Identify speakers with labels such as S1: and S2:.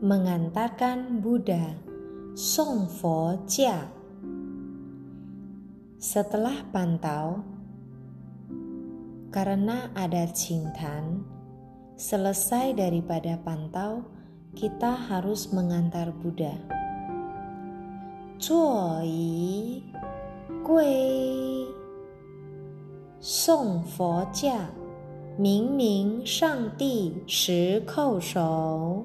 S1: mengantarkan Buddha, Song Fo Jia. Setelah pantau, karena ada Cintan, selesai daripada pantau, kita harus mengantar Buddha. Yi Gui Song Fo Jia 明明上帝十叩首，